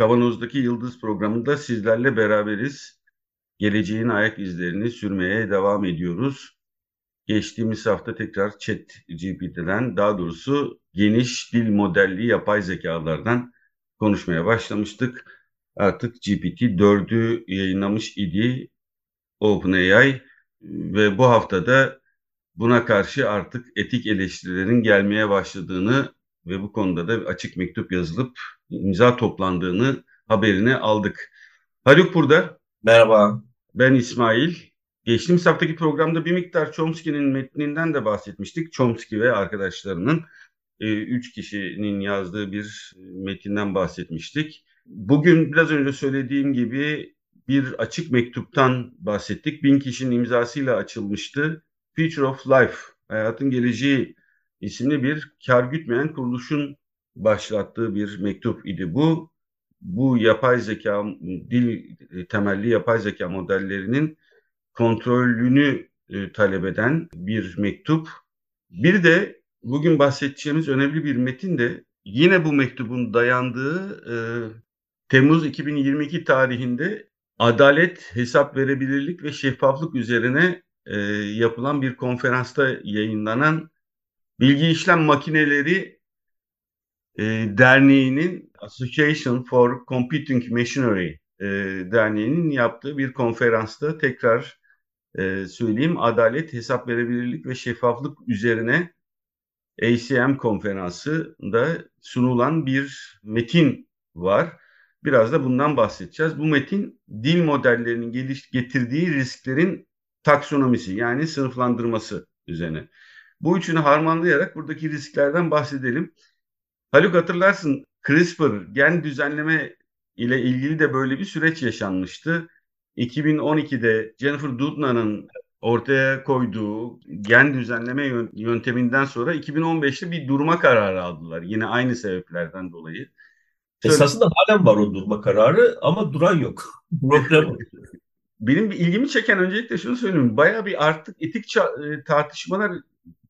Kavanoz'daki Yıldız programında sizlerle beraberiz. Geleceğin ayak izlerini sürmeye devam ediyoruz. Geçtiğimiz hafta tekrar Chat GPT'den daha doğrusu geniş dil modelli yapay zekalardan konuşmaya başlamıştık. Artık GPT 4'ü yayınlamış idi OpenAI ve bu haftada buna karşı artık etik eleştirilerin gelmeye başladığını ve bu konuda da açık mektup yazılıp imza toplandığını haberini aldık. Haluk burada. Merhaba. Ben İsmail. Geçtiğimiz haftaki programda bir miktar Chomsky'nin metninden de bahsetmiştik. Chomsky ve arkadaşlarının e, üç kişinin yazdığı bir metinden bahsetmiştik. Bugün biraz önce söylediğim gibi bir açık mektuptan bahsettik. Bin kişinin imzasıyla açılmıştı. Future of Life, Hayatın Geleceği isimli bir kar gütmeyen kuruluşun başlattığı bir mektup idi bu. Bu yapay zeka, dil temelli yapay zeka modellerinin kontrolünü e, talep eden bir mektup. Bir de bugün bahsedeceğimiz önemli bir metin de yine bu mektubun dayandığı e, Temmuz 2022 tarihinde adalet, hesap verebilirlik ve şeffaflık üzerine e, yapılan bir konferansta yayınlanan Bilgi İşlem Makineleri e, Derneği'nin Association for Computing Machinery e, Derneği'nin yaptığı bir konferansta tekrar e, söyleyeyim adalet, hesap verebilirlik ve şeffaflık üzerine ACM konferansında sunulan bir metin var. Biraz da bundan bahsedeceğiz. Bu metin dil modellerinin geliş getirdiği risklerin taksonomisi yani sınıflandırması üzerine. Bu üçünü harmanlayarak buradaki risklerden bahsedelim. Haluk hatırlarsın CRISPR gen düzenleme ile ilgili de böyle bir süreç yaşanmıştı. 2012'de Jennifer Doudna'nın ortaya koyduğu gen düzenleme yönteminden sonra 2015'te bir durma kararı aldılar. Yine aynı sebeplerden dolayı. Esasında halen var o durma kararı ama duran yok. Problem Benim ilgimi çeken öncelikle şunu söyleyeyim. Bayağı bir artık etik e, tartışmalar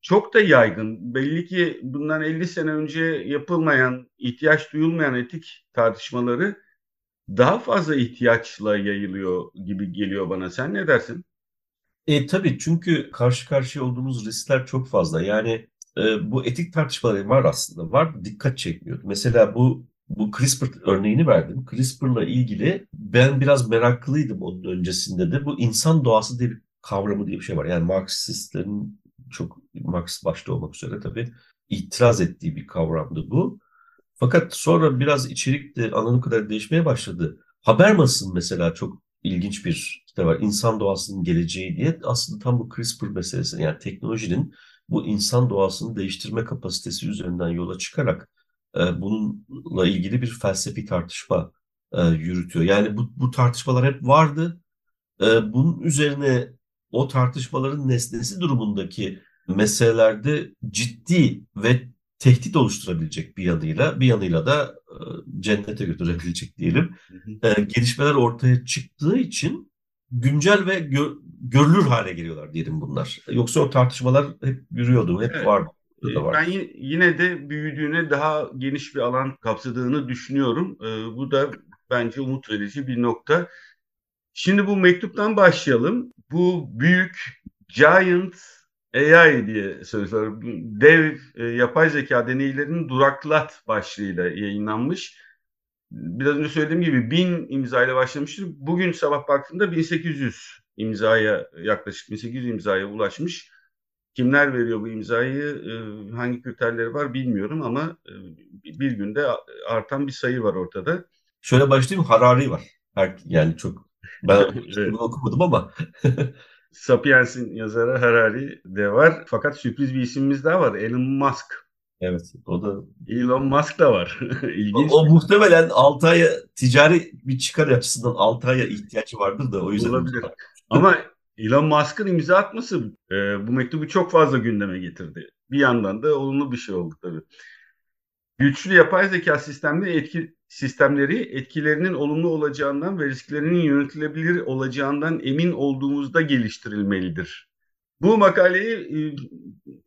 çok da yaygın. Belli ki bundan 50 sene önce yapılmayan, ihtiyaç duyulmayan etik tartışmaları daha fazla ihtiyaçla yayılıyor gibi geliyor bana. Sen ne dersin? E, tabii çünkü karşı karşıya olduğumuz riskler çok fazla. Yani e, bu etik tartışmalar var aslında. Var dikkat çekmiyor. Mesela bu bu CRISPR örneğini verdim. CRISPR'la ilgili ben biraz meraklıydım onun öncesinde de. Bu insan doğası diye bir kavramı diye bir şey var. Yani Marksistlerin çok Marx başta olmak üzere tabii itiraz ettiği bir kavramdı bu. Fakat sonra biraz içerik de anladığım kadar değişmeye başladı. Habermas'ın mesela çok ilginç bir kitap var. İnsan doğasının geleceği diye aslında tam bu CRISPR meselesi yani teknolojinin bu insan doğasını değiştirme kapasitesi üzerinden yola çıkarak e, bununla ilgili bir felsefi tartışma e, yürütüyor. Yani bu, bu tartışmalar hep vardı. E, bunun üzerine o tartışmaların nesnesi durumundaki meselelerde ciddi ve tehdit oluşturabilecek bir yanıyla bir yanıyla da e, cennete götürebilecek diyelim e, gelişmeler ortaya çıktığı için güncel ve gö görülür hale geliyorlar diyelim bunlar. Yoksa o tartışmalar hep yürüyordu, hep evet. vardı. Var. Ben yine de büyüdüğüne daha geniş bir alan kapsadığını düşünüyorum. E, bu da bence umut verici bir nokta. Şimdi bu mektuptan başlayalım. Bu büyük giant AI diye söylüyorlar. Dev e, yapay zeka deneylerinin duraklat başlığıyla yayınlanmış. Biraz önce söylediğim gibi bin imzayla başlamıştır. Bugün sabah baktığımda 1800 imzaya yaklaşık 1800 imzaya ulaşmış. Kimler veriyor bu imzayı, e, hangi kriterleri var bilmiyorum ama e, bir günde artan bir sayı var ortada. Şöyle başlayayım, Harari var. Yani çok ben evet. okumadım ama Sapiens'in yazarı Harari de var. Fakat sürpriz bir isimimiz daha var. Elon Musk. Evet o da Elon Musk da var. İlginç. O, o muhtemelen Altay'a ticari bir çıkar açısından Altay'a ihtiyacı vardır da o yüzden. Olabilir. Ama Elon Musk'ın imza atması e, bu mektubu çok fazla gündeme getirdi. Bir yandan da olumlu bir şey oldu tabii. Güçlü yapay zeka sistemleri etki sistemleri etkilerinin olumlu olacağından ve risklerinin yönetilebilir olacağından emin olduğumuzda geliştirilmelidir. Bu makaleyi e,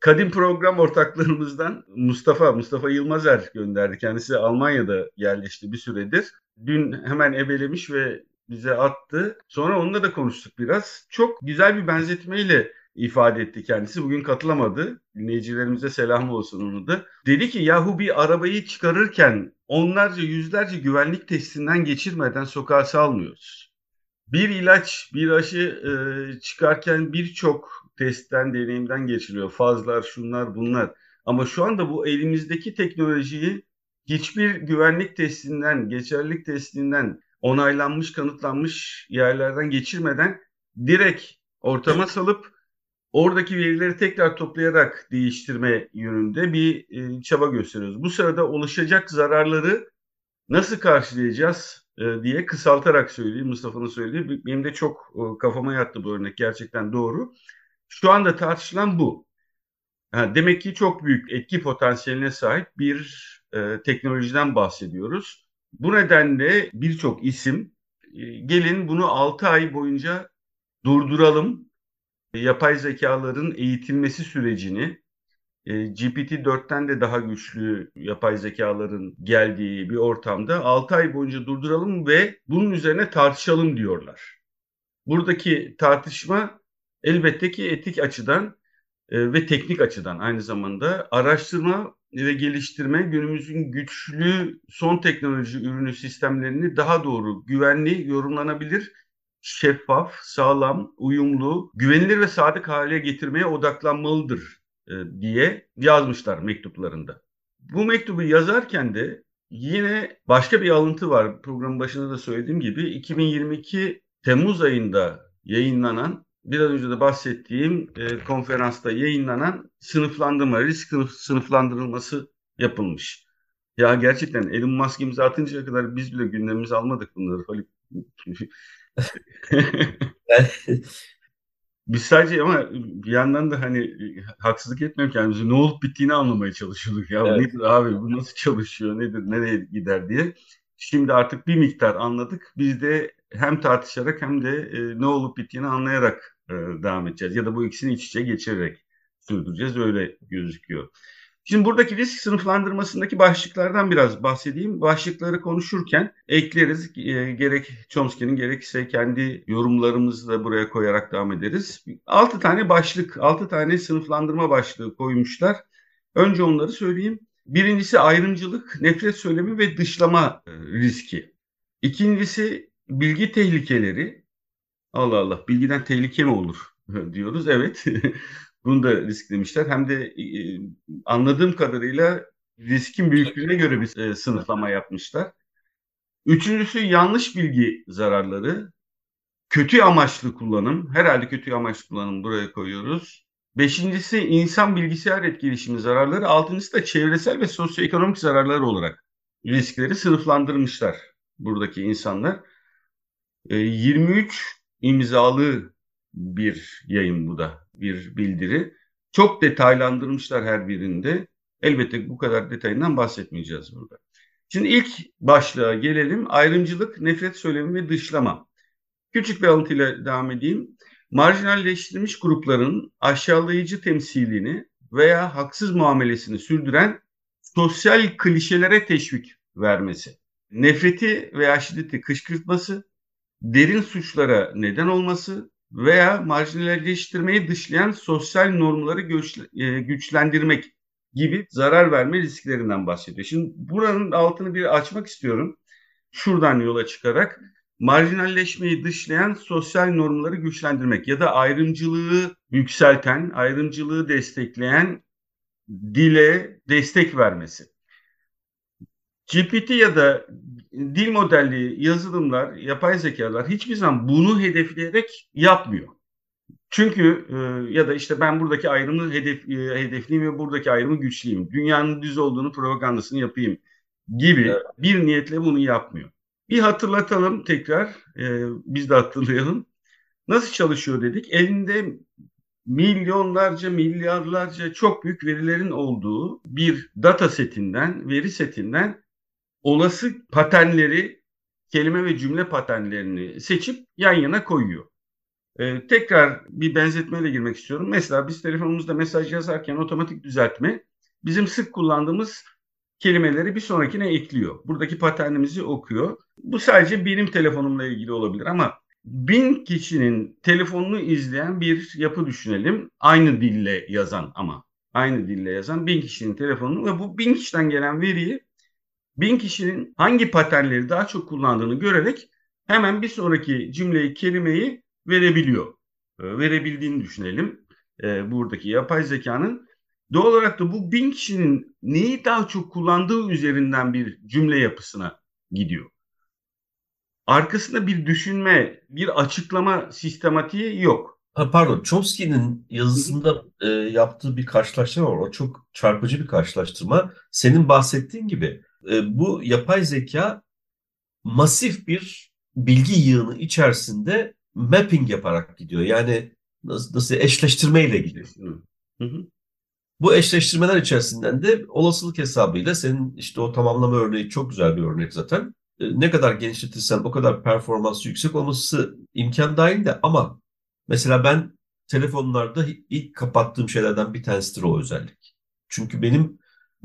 kadim program ortaklarımızdan Mustafa, Mustafa Yılmazer gönderdi. Kendisi Almanya'da yerleşti bir süredir. Dün hemen ebelemiş ve bize attı. Sonra onunla da konuştuk biraz. Çok güzel bir benzetmeyle ifade etti kendisi. Bugün katılamadı. Dinleyicilerimize selam olsun onu da. Dedi ki yahu bir arabayı çıkarırken onlarca yüzlerce güvenlik testinden geçirmeden sokağa salmıyoruz. Bir ilaç, bir aşı e, çıkarken birçok testten, deneyimden geçiriyor. Fazlar, şunlar, bunlar. Ama şu anda bu elimizdeki teknolojiyi hiçbir güvenlik testinden, geçerlilik testinden onaylanmış, kanıtlanmış yerlerden geçirmeden direkt ortama salıp oradaki verileri tekrar toplayarak değiştirme yönünde bir e, çaba gösteriyoruz. Bu sırada oluşacak zararları nasıl karşılayacağız e, diye kısaltarak söyleyeyim Mustafa'nın söylediği. Benim de çok e, kafama yattı bu örnek gerçekten doğru. Şu anda tartışılan bu. Yani demek ki çok büyük etki potansiyeline sahip bir e, teknolojiden bahsediyoruz. Bu nedenle birçok isim e, gelin bunu 6 ay boyunca durduralım. Yapay zekaların eğitilmesi sürecini e, GPT-4'ten de daha güçlü yapay zekaların geldiği bir ortamda 6 ay boyunca durduralım ve bunun üzerine tartışalım diyorlar. Buradaki tartışma elbette ki etik açıdan e, ve teknik açıdan aynı zamanda araştırma ve geliştirme günümüzün güçlü son teknoloji ürünü sistemlerini daha doğru, güvenli, yorumlanabilir, şeffaf, sağlam, uyumlu, güvenilir ve sadık hale getirmeye odaklanmalıdır e, diye yazmışlar mektuplarında. Bu mektubu yazarken de yine başka bir alıntı var. Programın başında da söylediğim gibi 2022 Temmuz ayında yayınlanan biraz önce de bahsettiğim e, konferansta yayınlanan sınıflandırma, risk sınıflandırılması yapılmış. Ya gerçekten Elon Musk imza atıncaya kadar biz bile gündemimize almadık bunları. Biz sadece ama bir yandan da hani haksızlık etmiyorum kendimize ne olup bittiğini anlamaya çalışıyorduk. Ya evet. nedir abi bu nasıl çalışıyor nedir nereye gider diye. Şimdi artık bir miktar anladık. Biz de hem tartışarak hem de e, ne olup bittiğini anlayarak e, devam edeceğiz. Ya da bu ikisini iç içe geçirerek sürdüreceğiz. Öyle gözüküyor. Şimdi buradaki risk sınıflandırmasındaki başlıklardan biraz bahsedeyim. Başlıkları konuşurken ekleriz. E, gerek Chomsky'nin gerekse kendi yorumlarımızı da buraya koyarak devam ederiz. 6 tane başlık, 6 tane sınıflandırma başlığı koymuşlar. Önce onları söyleyeyim. Birincisi ayrımcılık, nefret söylemi ve dışlama e, riski. İkincisi bilgi tehlikeleri, Allah Allah bilgiden tehlike mi olur diyoruz. Evet bunu da risklemişler. Hem de e, anladığım kadarıyla riskin büyüklüğüne göre bir e, sınıflama yapmışlar. Üçüncüsü yanlış bilgi zararları. Kötü amaçlı kullanım. Herhalde kötü amaçlı kullanım buraya koyuyoruz. Beşincisi insan bilgisayar etkileşimi zararları. Altıncısı da çevresel ve sosyoekonomik zararlar olarak riskleri sınıflandırmışlar buradaki insanlar. 23 e, imzalı bir yayın bu da bir bildiri. Çok detaylandırmışlar her birinde. Elbette bu kadar detayından bahsetmeyeceğiz burada. Şimdi ilk başlığa gelelim. Ayrımcılık, nefret söylemi ve dışlama. Küçük bir alıntıyla devam edeyim. Marjinalleştirilmiş grupların aşağılayıcı temsilini veya haksız muamelesini sürdüren sosyal klişelere teşvik vermesi. Nefreti veya şiddeti kışkırtması, derin suçlara neden olması veya marjinalleştirmeyi dışlayan sosyal normları e, güçlendirmek gibi zarar verme risklerinden bahsediyor. Şimdi buranın altını bir açmak istiyorum. Şuradan yola çıkarak marjinalleşmeyi dışlayan sosyal normları güçlendirmek ya da ayrımcılığı yükselten, ayrımcılığı destekleyen dile destek vermesi. GPT ya da dil modelli yazılımlar, yapay zekalar hiçbir zaman bunu hedefleyerek yapmıyor. Çünkü e, ya da işte ben buradaki ayrımı hedef, e, hedefliyim ve buradaki ayrımı güçlüyüm. Dünyanın düz olduğunu propagandasını yapayım gibi evet. bir niyetle bunu yapmıyor. Bir hatırlatalım tekrar, e, biz de hatırlayalım. Nasıl çalışıyor dedik? Elinde milyonlarca, milyarlarca çok büyük verilerin olduğu bir data setinden, veri setinden olası paternleri, kelime ve cümle paternlerini seçip yan yana koyuyor. Ee, tekrar bir benzetmeyle girmek istiyorum. Mesela biz telefonumuzda mesaj yazarken otomatik düzeltme bizim sık kullandığımız kelimeleri bir sonrakine ekliyor. Buradaki paternimizi okuyor. Bu sadece benim telefonumla ilgili olabilir ama bin kişinin telefonunu izleyen bir yapı düşünelim. Aynı dille yazan ama aynı dille yazan bin kişinin telefonunu ve bu bin kişiden gelen veriyi bin kişinin hangi paternleri daha çok kullandığını görerek hemen bir sonraki cümleyi, kelimeyi verebiliyor. E, verebildiğini düşünelim. E, buradaki yapay zekanın. Doğal olarak da bu bin kişinin neyi daha çok kullandığı üzerinden bir cümle yapısına gidiyor arkasında bir düşünme, bir açıklama sistematiği yok. Pardon, Chomsky'nin yazısında e, yaptığı bir karşılaştırma var. O çok çarpıcı bir karşılaştırma. Senin bahsettiğin gibi e, bu yapay zeka masif bir bilgi yığını içerisinde mapping yaparak gidiyor. Yani nasıl, nasıl eşleştirmeyle gidiyor. Hı hı. Bu eşleştirmeler içerisinden de olasılık hesabıyla senin işte o tamamlama örneği çok güzel bir örnek zaten. E, ne kadar genişletirsen o kadar performansı yüksek olması imkan dahilinde ama mesela ben telefonlarda ilk kapattığım şeylerden bir tanesidir o özellik. Çünkü benim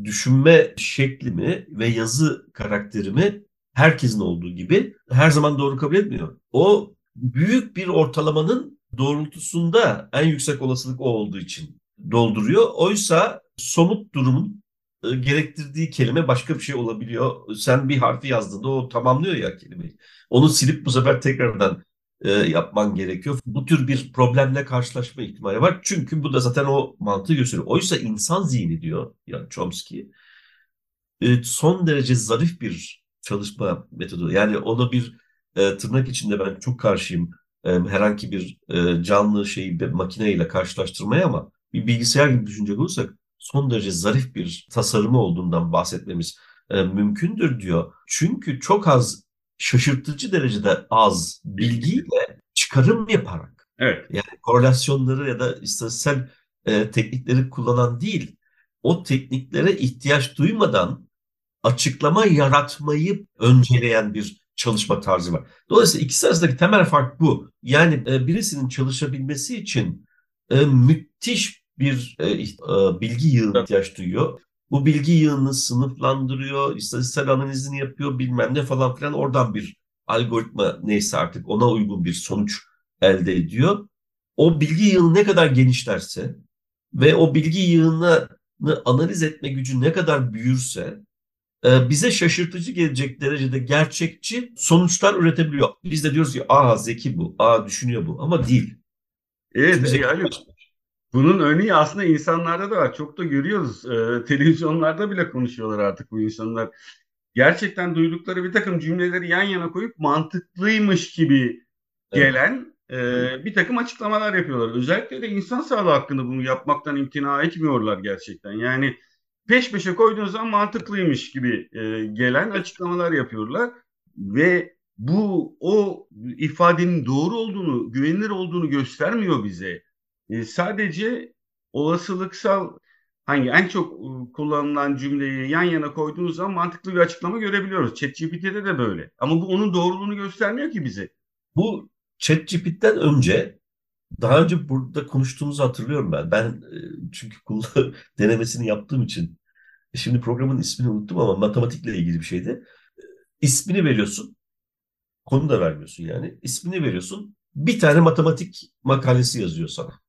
düşünme şeklimi ve yazı karakterimi herkesin olduğu gibi her zaman doğru kabul etmiyor. O büyük bir ortalamanın doğrultusunda en yüksek olasılık o olduğu için dolduruyor. Oysa somut durumun e, gerektirdiği kelime başka bir şey olabiliyor. Sen bir harfi yazdığında o tamamlıyor ya kelimeyi. Onu silip bu sefer tekrardan e, yapman gerekiyor. Bu tür bir problemle karşılaşma ihtimali var. Çünkü bu da zaten o mantığı gösteriyor. Oysa insan zihni diyor yani Chomsky e, son derece zarif bir çalışma metodu. Yani onu bir e, tırnak içinde ben çok karşıyım e, herhangi bir e, canlı şeyi bir makineyle karşılaştırmaya ama bir bilgisayar gibi düşünecek olursak son derece zarif bir tasarımı olduğundan bahsetmemiz e, mümkündür diyor. Çünkü çok az şaşırtıcı derecede az bilgiyle çıkarım yaparak evet. yani korelasyonları ya da istatistiksel e, teknikleri kullanan değil o tekniklere ihtiyaç duymadan açıklama yaratmayı önceleyen bir çalışma tarzı var. Dolayısıyla ikisi arasındaki temel fark bu. Yani e, birisinin çalışabilmesi için e, müthiş bir e, e, bilgi yığını ihtiyaç duyuyor. Bu bilgi yığını sınıflandırıyor, istatistiksel analizini yapıyor bilmem ne falan filan oradan bir algoritma neyse artık ona uygun bir sonuç elde ediyor. O bilgi yığını ne kadar genişlerse ve o bilgi yığını analiz etme gücü ne kadar büyürse e, bize şaşırtıcı gelecek derecede gerçekçi sonuçlar üretebiliyor. Biz de diyoruz ki aa zeki bu, aa düşünüyor bu ama değil. Evet yani bunun örneği aslında insanlarda da var. Çok da görüyoruz. Ee, televizyonlarda bile konuşuyorlar artık bu insanlar. Gerçekten duydukları bir takım cümleleri yan yana koyup mantıklıymış gibi gelen evet. e, bir takım açıklamalar yapıyorlar. Özellikle de insan sağlığı hakkında bunu yapmaktan imtina etmiyorlar gerçekten. Yani peş peşe koyduğunuz zaman mantıklıymış gibi e, gelen açıklamalar yapıyorlar. Ve bu o ifadenin doğru olduğunu, güvenilir olduğunu göstermiyor bize e, sadece olasılıksal hangi en çok e, kullanılan cümleyi yan yana koyduğunuz zaman mantıklı bir açıklama görebiliyoruz. ChatGPT'de de böyle. Ama bu onun doğruluğunu göstermiyor ki bize. Bu ChatGPT'den önce daha önce burada konuştuğumuzu hatırlıyorum ben. Ben e, çünkü denemesini yaptığım için şimdi programın ismini unuttum ama matematikle ilgili bir şeydi. İsmini veriyorsun. Konu da vermiyorsun yani. İsmini veriyorsun. Bir tane matematik makalesi yazıyor sana.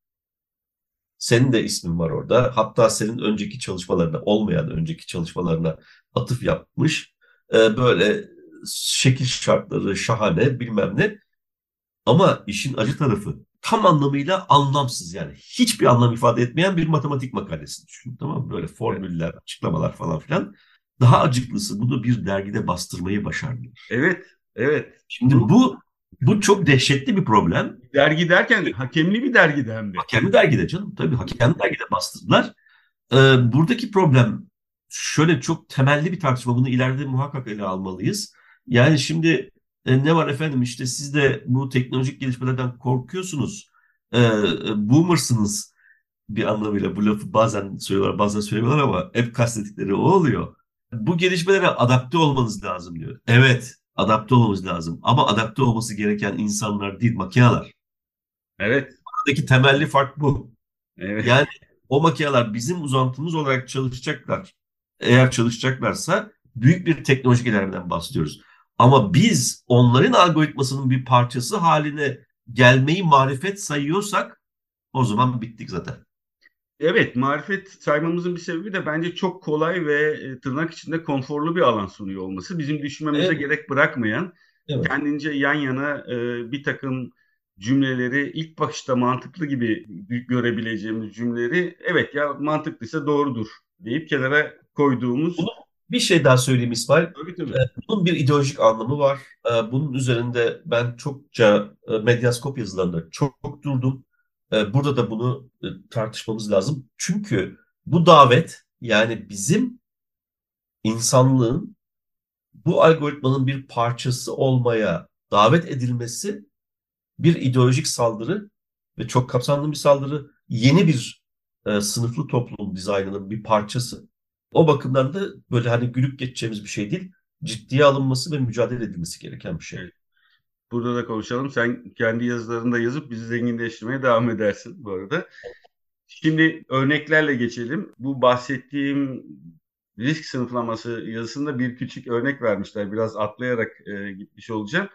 Senin de ismin var orada. Hatta senin önceki çalışmalarına, olmayan önceki çalışmalarına atıf yapmış. Ee, böyle şekil şartları şahane bilmem ne. Ama işin acı tarafı tam anlamıyla anlamsız yani. Hiçbir anlam ifade etmeyen bir matematik makalesi düşün. Tamam mı? Böyle formüller, açıklamalar falan filan. Daha acıklısı bunu bir dergide bastırmayı başardılar. Evet, evet. Şimdi bu Bu çok dehşetli bir problem. Dergi derken hakemli bir dergide hem de. Hakemli dergide canım. Tabii hakemli dergide bastırdılar. Ee, buradaki problem şöyle çok temelli bir tartışma. Bunu ileride muhakkak ele almalıyız. Yani şimdi e, ne var efendim işte siz de bu teknolojik gelişmelerden korkuyorsunuz. E, boomersınız bir anlamıyla bu lafı bazen söylüyorlar bazen söylemiyorlar ama hep kastettikleri o oluyor. Bu gelişmelere adapte olmanız lazım diyor. Evet adapte olmamız lazım ama adapte olması gereken insanlar değil makineler. Evet. Buradaki temelli fark bu. Evet. Yani o makineler bizim uzantımız olarak çalışacaklar. Eğer çalışacaklarsa büyük bir teknolojik ilerlemeden bahsediyoruz. Ama biz onların algoritmasının bir parçası haline gelmeyi marifet sayıyorsak o zaman bittik zaten. Evet, marifet saymamızın bir sebebi de bence çok kolay ve e, tırnak içinde konforlu bir alan sunuyor olması. Bizim düşünmemize evet. gerek bırakmayan, evet. kendince yan yana e, bir takım cümleleri ilk bakışta mantıklı gibi görebileceğimiz cümleleri evet ya mantıklıysa doğrudur deyip kenara koyduğumuz Bunu bir şey daha söyleyeyim İsmail. Tabii, tabii. Ee, bunun bir ideolojik anlamı var. Ee, bunun üzerinde ben çokça e, medyaskop yazılarında çok durdum. Ee, burada da bunu e, tartışmamız lazım. Çünkü bu davet yani bizim insanlığın bu algoritmanın bir parçası olmaya davet edilmesi bir ideolojik saldırı ve çok kapsamlı bir saldırı. Yeni bir e, sınıflı toplum dizaynının bir parçası. O bakımdan da böyle hani gülüp geçeceğimiz bir şey değil. Ciddiye alınması ve mücadele edilmesi gereken bir şey. Burada da konuşalım. Sen kendi yazılarında yazıp bizi zenginleştirmeye devam edersin bu arada. Şimdi örneklerle geçelim. Bu bahsettiğim risk sınıflaması yazısında bir küçük örnek vermişler. Biraz atlayarak e, gitmiş olacağım.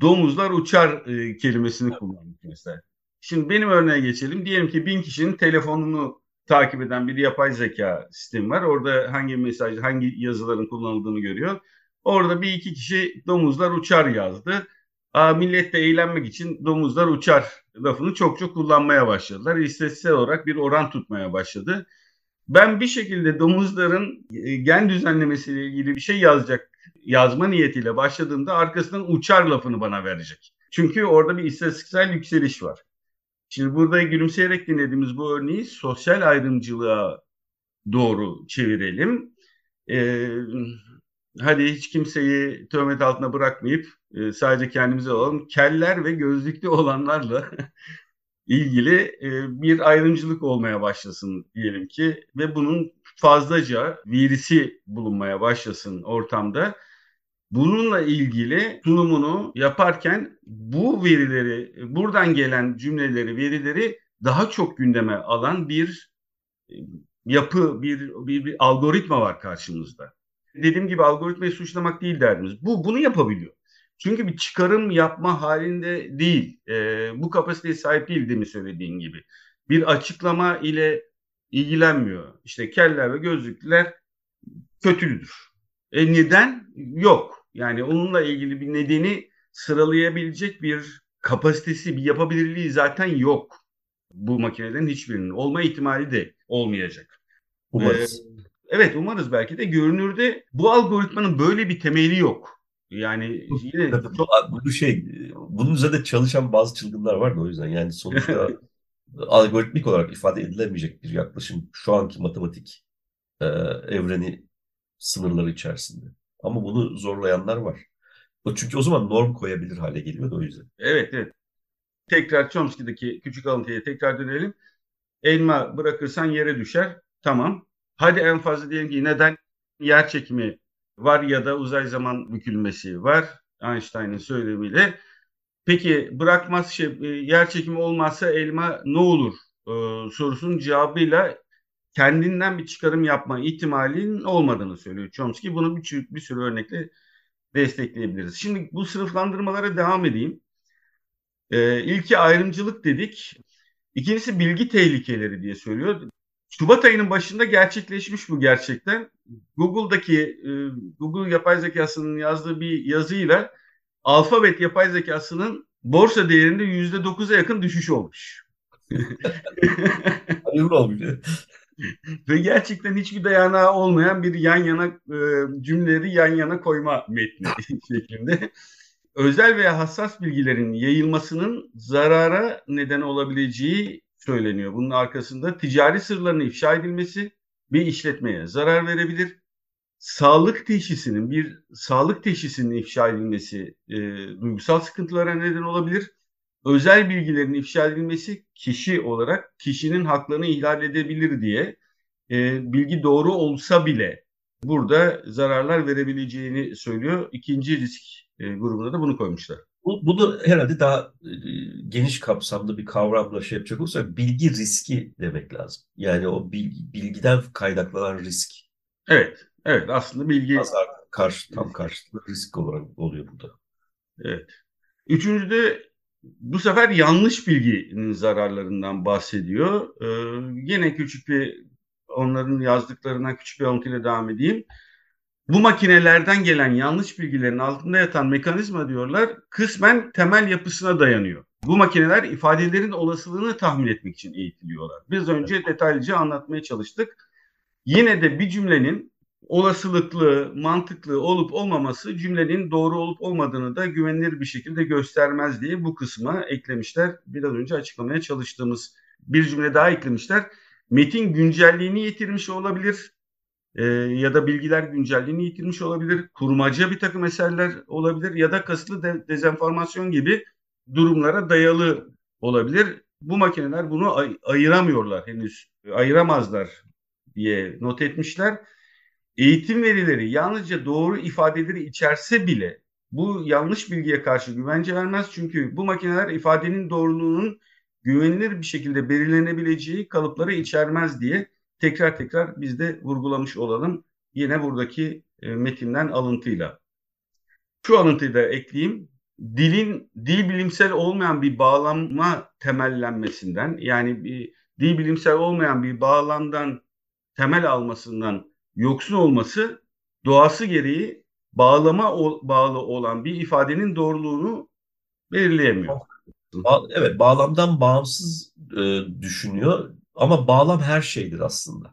Domuzlar uçar e, kelimesini kullanmış mesela. Şimdi benim örneğe geçelim. Diyelim ki bin kişinin telefonunu takip eden bir yapay zeka sistemi var. Orada hangi mesaj, hangi yazıların kullanıldığını görüyor. Orada bir iki kişi domuzlar uçar yazdı. Aa, millet de eğlenmek için domuzlar uçar lafını çok çok kullanmaya başladılar. İstatistiksel olarak bir oran tutmaya başladı. Ben bir şekilde domuzların e, gen düzenlemesiyle ilgili bir şey yazacak yazma niyetiyle başladığımda arkasından uçar lafını bana verecek. Çünkü orada bir istatistiksel yükseliş var. Şimdi burada gülümseyerek dinlediğimiz bu örneği sosyal ayrımcılığa doğru çevirelim. Ee, hadi hiç kimseyi töhmet altına bırakmayıp e, sadece kendimize olalım. Keller ve gözlüklü olanlarla ilgili e, bir ayrımcılık olmaya başlasın diyelim ki ve bunun fazlaca virisi bulunmaya başlasın ortamda. Bununla ilgili sunumunu yaparken bu verileri, buradan gelen cümleleri, verileri daha çok gündeme alan bir e, yapı, bir, bir, bir algoritma var karşımızda. Dediğim gibi algoritmayı suçlamak değil derdimiz. Bu bunu yapabiliyor. Çünkü bir çıkarım yapma halinde değil. E, bu kapasiteye sahip değil demin söylediğin gibi. Bir açıklama ile ilgilenmiyor. İşte keller ve gözlükler kötüdür. E neden? Yok. Yani onunla ilgili bir nedeni sıralayabilecek bir kapasitesi, bir yapabilirliği zaten yok. Bu makinelerin hiçbirinin. Olma ihtimali de olmayacak. Umarız. Ee, evet umarız belki de. Görünürde bu algoritmanın böyle bir temeli yok. Yani yine çok... Bu şey, bunun üzerinde çalışan bazı çılgınlar var da o yüzden. Yani sonuçta algoritmik olarak ifade edilemeyecek bir yaklaşım şu anki matematik e, evreni sınırları içerisinde. Ama bunu zorlayanlar var. O çünkü o zaman norm koyabilir hale geliyor o yüzden. Evet evet. Tekrar Chomsky'deki küçük alıntıya tekrar dönelim. Elma bırakırsan yere düşer. Tamam. Hadi en fazla diyelim ki neden yer çekimi var ya da uzay zaman bükülmesi var. Einstein'ın söylemiyle. Peki bırakmaz şey e, yer çekimi olmazsa elma ne olur ee, sorusunun cevabıyla kendinden bir çıkarım yapma ihtimalinin olmadığını söylüyor Chomsky. Bunu bir, bir sürü örnekle destekleyebiliriz. Şimdi bu sınıflandırmalara devam edeyim. Ee, ilki ayrımcılık dedik. İkincisi bilgi tehlikeleri diye söylüyor. Şubat ayının başında gerçekleşmiş bu gerçekten. Google'daki e, Google yapay zekasının yazdığı bir yazıyla alfabet yapay zekasının borsa değerinde yüzde dokuza yakın düşüş olmuş. Hayırlı olmuş. Ve gerçekten hiçbir dayanağı olmayan bir yan yana e, cümleleri yan yana koyma metni şeklinde. özel veya hassas bilgilerin yayılmasının zarara neden olabileceği söyleniyor. Bunun arkasında ticari sırların ifşa edilmesi bir işletmeye zarar verebilir. Sağlık teşhisinin bir sağlık teşhisinin ifşa edilmesi e, duygusal sıkıntılara neden olabilir. Özel bilgilerin ifşa edilmesi kişi olarak kişinin haklarını ihlal edebilir diye e, bilgi doğru olsa bile burada zararlar verebileceğini söylüyor. İkinci risk e, grubuna da bunu koymuşlar. Bu, bunu herhalde daha e, geniş kapsamlı bir kavramla şey yapacak olursak bilgi riski demek lazım. Yani o bilgi, bilgiden kaynaklanan risk. Evet, evet aslında bilgi... Pazar karşı, tam karşılıklı risk olarak oluyor burada. Evet. Üçüncüde bu sefer yanlış bilginin zararlarından bahsediyor. Ee, yine küçük bir onların yazdıklarına küçük bir alıntıyla devam edeyim. Bu makinelerden gelen yanlış bilgilerin altında yatan mekanizma diyorlar kısmen temel yapısına dayanıyor. Bu makineler ifadelerin olasılığını tahmin etmek için eğitiliyorlar. Biz önce detaylıca anlatmaya çalıştık. Yine de bir cümlenin olasılıklı, mantıklı olup olmaması cümlenin doğru olup olmadığını da güvenilir bir şekilde göstermez diye bu kısma eklemişler. Biraz önce açıklamaya çalıştığımız bir cümle daha eklemişler. Metin güncelliğini yitirmiş olabilir e, ya da bilgiler güncelliğini yitirmiş olabilir. Kurmaca bir takım eserler olabilir ya da kasıtlı de, dezenformasyon gibi durumlara dayalı olabilir. Bu makineler bunu ay- ayıramıyorlar henüz. Ayıramazlar diye not etmişler. Eğitim verileri yalnızca doğru ifadeleri içerse bile bu yanlış bilgiye karşı güvence vermez. Çünkü bu makineler ifadenin doğruluğunun güvenilir bir şekilde belirlenebileceği kalıpları içermez diye tekrar tekrar biz de vurgulamış olalım. Yine buradaki e, metinden alıntıyla. Şu alıntıyı da ekleyeyim. Dilin dil bilimsel olmayan bir bağlanma temellenmesinden yani bir dil bilimsel olmayan bir bağlamdan temel almasından yoksun olması doğası gereği bağlama o, bağlı olan bir ifadenin doğruluğunu belirleyemiyor. Evet bağlamdan bağımsız e, düşünüyor ama bağlam her şeydir aslında.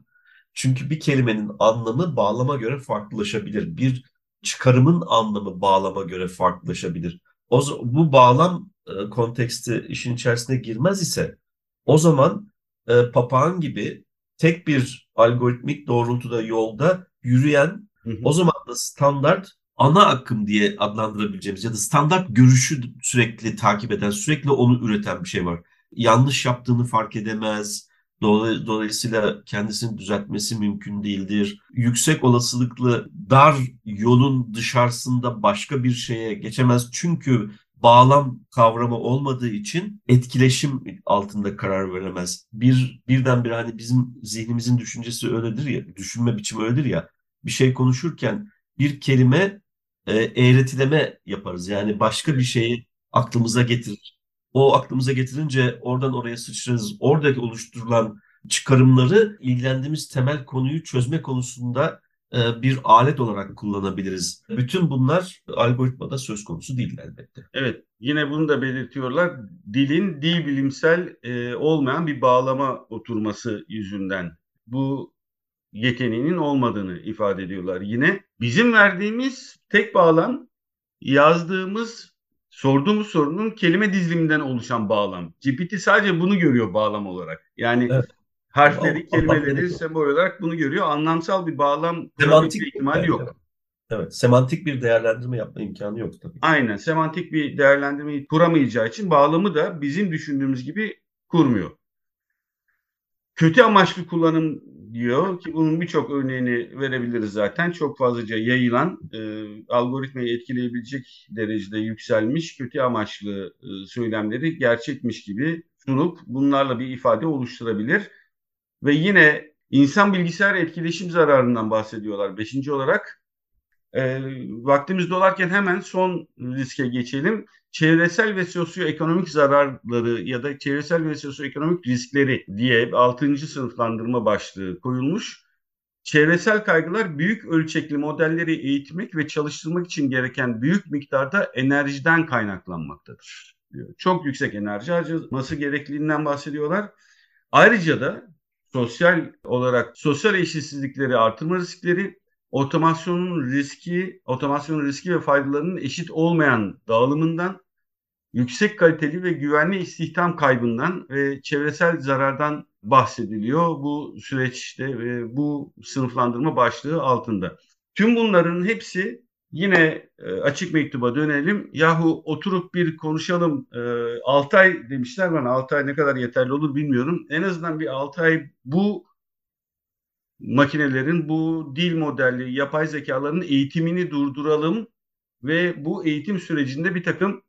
Çünkü bir kelimenin anlamı bağlama göre farklılaşabilir. Bir çıkarımın anlamı bağlama göre farklılaşabilir. O, bu bağlam e, konteksti işin içerisine girmez ise o zaman e, papağan gibi tek bir algoritmik doğrultuda yolda yürüyen hı hı. o zaman da standart ana akım diye adlandırabileceğimiz ya da standart görüşü sürekli takip eden, sürekli onu üreten bir şey var. Yanlış yaptığını fark edemez. Dolayısıyla kendisini düzeltmesi mümkün değildir. Yüksek olasılıklı dar yolun dışarısında başka bir şeye geçemez. Çünkü bağlam kavramı olmadığı için etkileşim altında karar veremez. Bir birdenbire hani bizim zihnimizin düşüncesi öyledir ya, düşünme biçimi öyledir ya. Bir şey konuşurken bir kelime e, eğretileme yaparız. Yani başka bir şeyi aklımıza getirir. O aklımıza getirince oradan oraya sıçrarız. Oradaki oluşturulan çıkarımları ilgilendiğimiz temel konuyu çözme konusunda e, bir alet olarak kullanabiliriz. Bütün bunlar algoritmada söz konusu değil elbette. Evet, yine bunu da belirtiyorlar. Dilin dil bilimsel e, olmayan bir bağlama oturması yüzünden bu yeteneğinin olmadığını ifade ediyorlar. Yine bizim verdiğimiz tek bağlam yazdığımız sorduğumuz sorunun kelime diziliminden oluşan bağlam. GPT sadece bunu görüyor bağlam olarak. Yani evet. harfleri, o, kelimeleri sembol olarak bunu görüyor. Anlamsal bir bağlam semantik ihtimali evet, yok. Evet. evet, semantik bir değerlendirme yapma imkanı yok tabii. Aynen, semantik bir değerlendirmeyi kuramayacağı için bağlamı da bizim düşündüğümüz gibi kurmuyor. Kötü amaçlı kullanım diyor ki bunun birçok örneğini verebiliriz zaten. Çok fazlaca yayılan, e, algoritmayı etkileyebilecek derecede yükselmiş kötü amaçlı e, söylemleri gerçekmiş gibi sunup bunlarla bir ifade oluşturabilir. Ve yine insan bilgisayar etkileşim zararından bahsediyorlar. Beşinci olarak e, vaktimiz dolarken hemen son riske geçelim. Çevresel ve sosyoekonomik zararları ya da çevresel ve sosyoekonomik riskleri diye 6. sınıflandırma başlığı koyulmuş. Çevresel kaygılar büyük ölçekli modelleri eğitmek ve çalıştırmak için gereken büyük miktarda enerjiden kaynaklanmaktadır. Çok yüksek enerji harcaması gerekliliğinden bahsediyorlar. Ayrıca da sosyal olarak sosyal eşitsizlikleri artırma riskleri otomasyonun riski, otomasyonun riski ve faydalarının eşit olmayan dağılımından, yüksek kaliteli ve güvenli istihdam kaybından ve çevresel zarardan bahsediliyor bu süreçte ve bu sınıflandırma başlığı altında. Tüm bunların hepsi yine e, açık mektuba dönelim. Yahu oturup bir konuşalım. E, 6 ay demişler bana 6 ay ne kadar yeterli olur bilmiyorum. En azından bir 6 ay bu makinelerin bu dil modelli yapay zekaların eğitimini durduralım ve bu eğitim sürecinde bir takım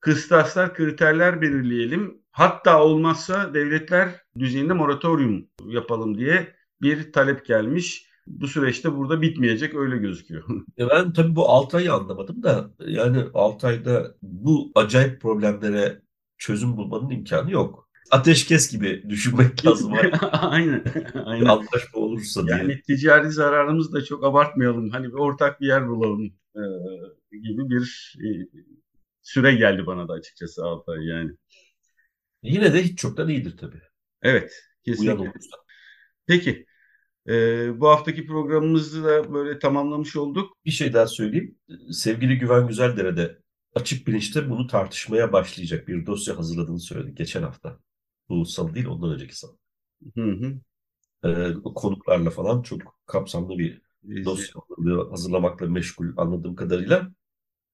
kıstaslar, kriterler belirleyelim. Hatta olmazsa devletler düzeyinde moratorium yapalım diye bir talep gelmiş. Bu süreçte burada bitmeyecek öyle gözüküyor. Ben tabii bu 6 ayı anlamadım da yani 6 ayda bu acayip problemlere çözüm bulmanın imkanı yok. Ateşkes gibi düşünmek lazım. aynen. aynen. Anlaşma olursa diye. Yani ticari zararımızı da çok abartmayalım. Hani bir ortak bir yer bulalım e, gibi bir e, süre geldi bana da açıkçası 6 ay yani. Yine de hiç çoktan iyidir tabii. Evet. Uyan Kesinlikle. olursa. Peki. e, bu haftaki programımızı da böyle tamamlamış olduk. Bir şey daha söyleyeyim. Sevgili Güven Güzeldere'de açık bilinçte bunu tartışmaya başlayacak bir dosya hazırladığını söyledi geçen hafta. Bu salı değil ondan önceki salı. Hı hı. Ee, konuklarla falan çok kapsamlı bir dosya hazırlamakla meşgul anladığım kadarıyla.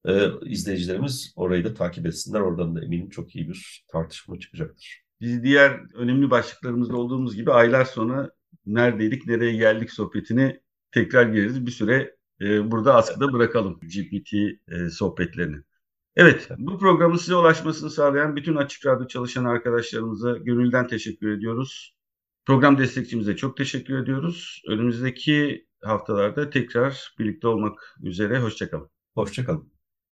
Ee, izleyicilerimiz orayı da takip etsinler. Oradan da eminim çok iyi bir tartışma çıkacaktır. Biz diğer önemli başlıklarımızda olduğumuz gibi aylar sonra neredeydik, nereye geldik sohbetini tekrar gireriz. Bir süre e, burada askıda bırakalım GPT e, sohbetlerini. Evet, bu programın size ulaşmasını sağlayan bütün Açık Radyo çalışan arkadaşlarımıza gönülden teşekkür ediyoruz. Program destekçimize çok teşekkür ediyoruz. Önümüzdeki haftalarda tekrar birlikte olmak üzere. Hoşçakalın. Hoşçakalın.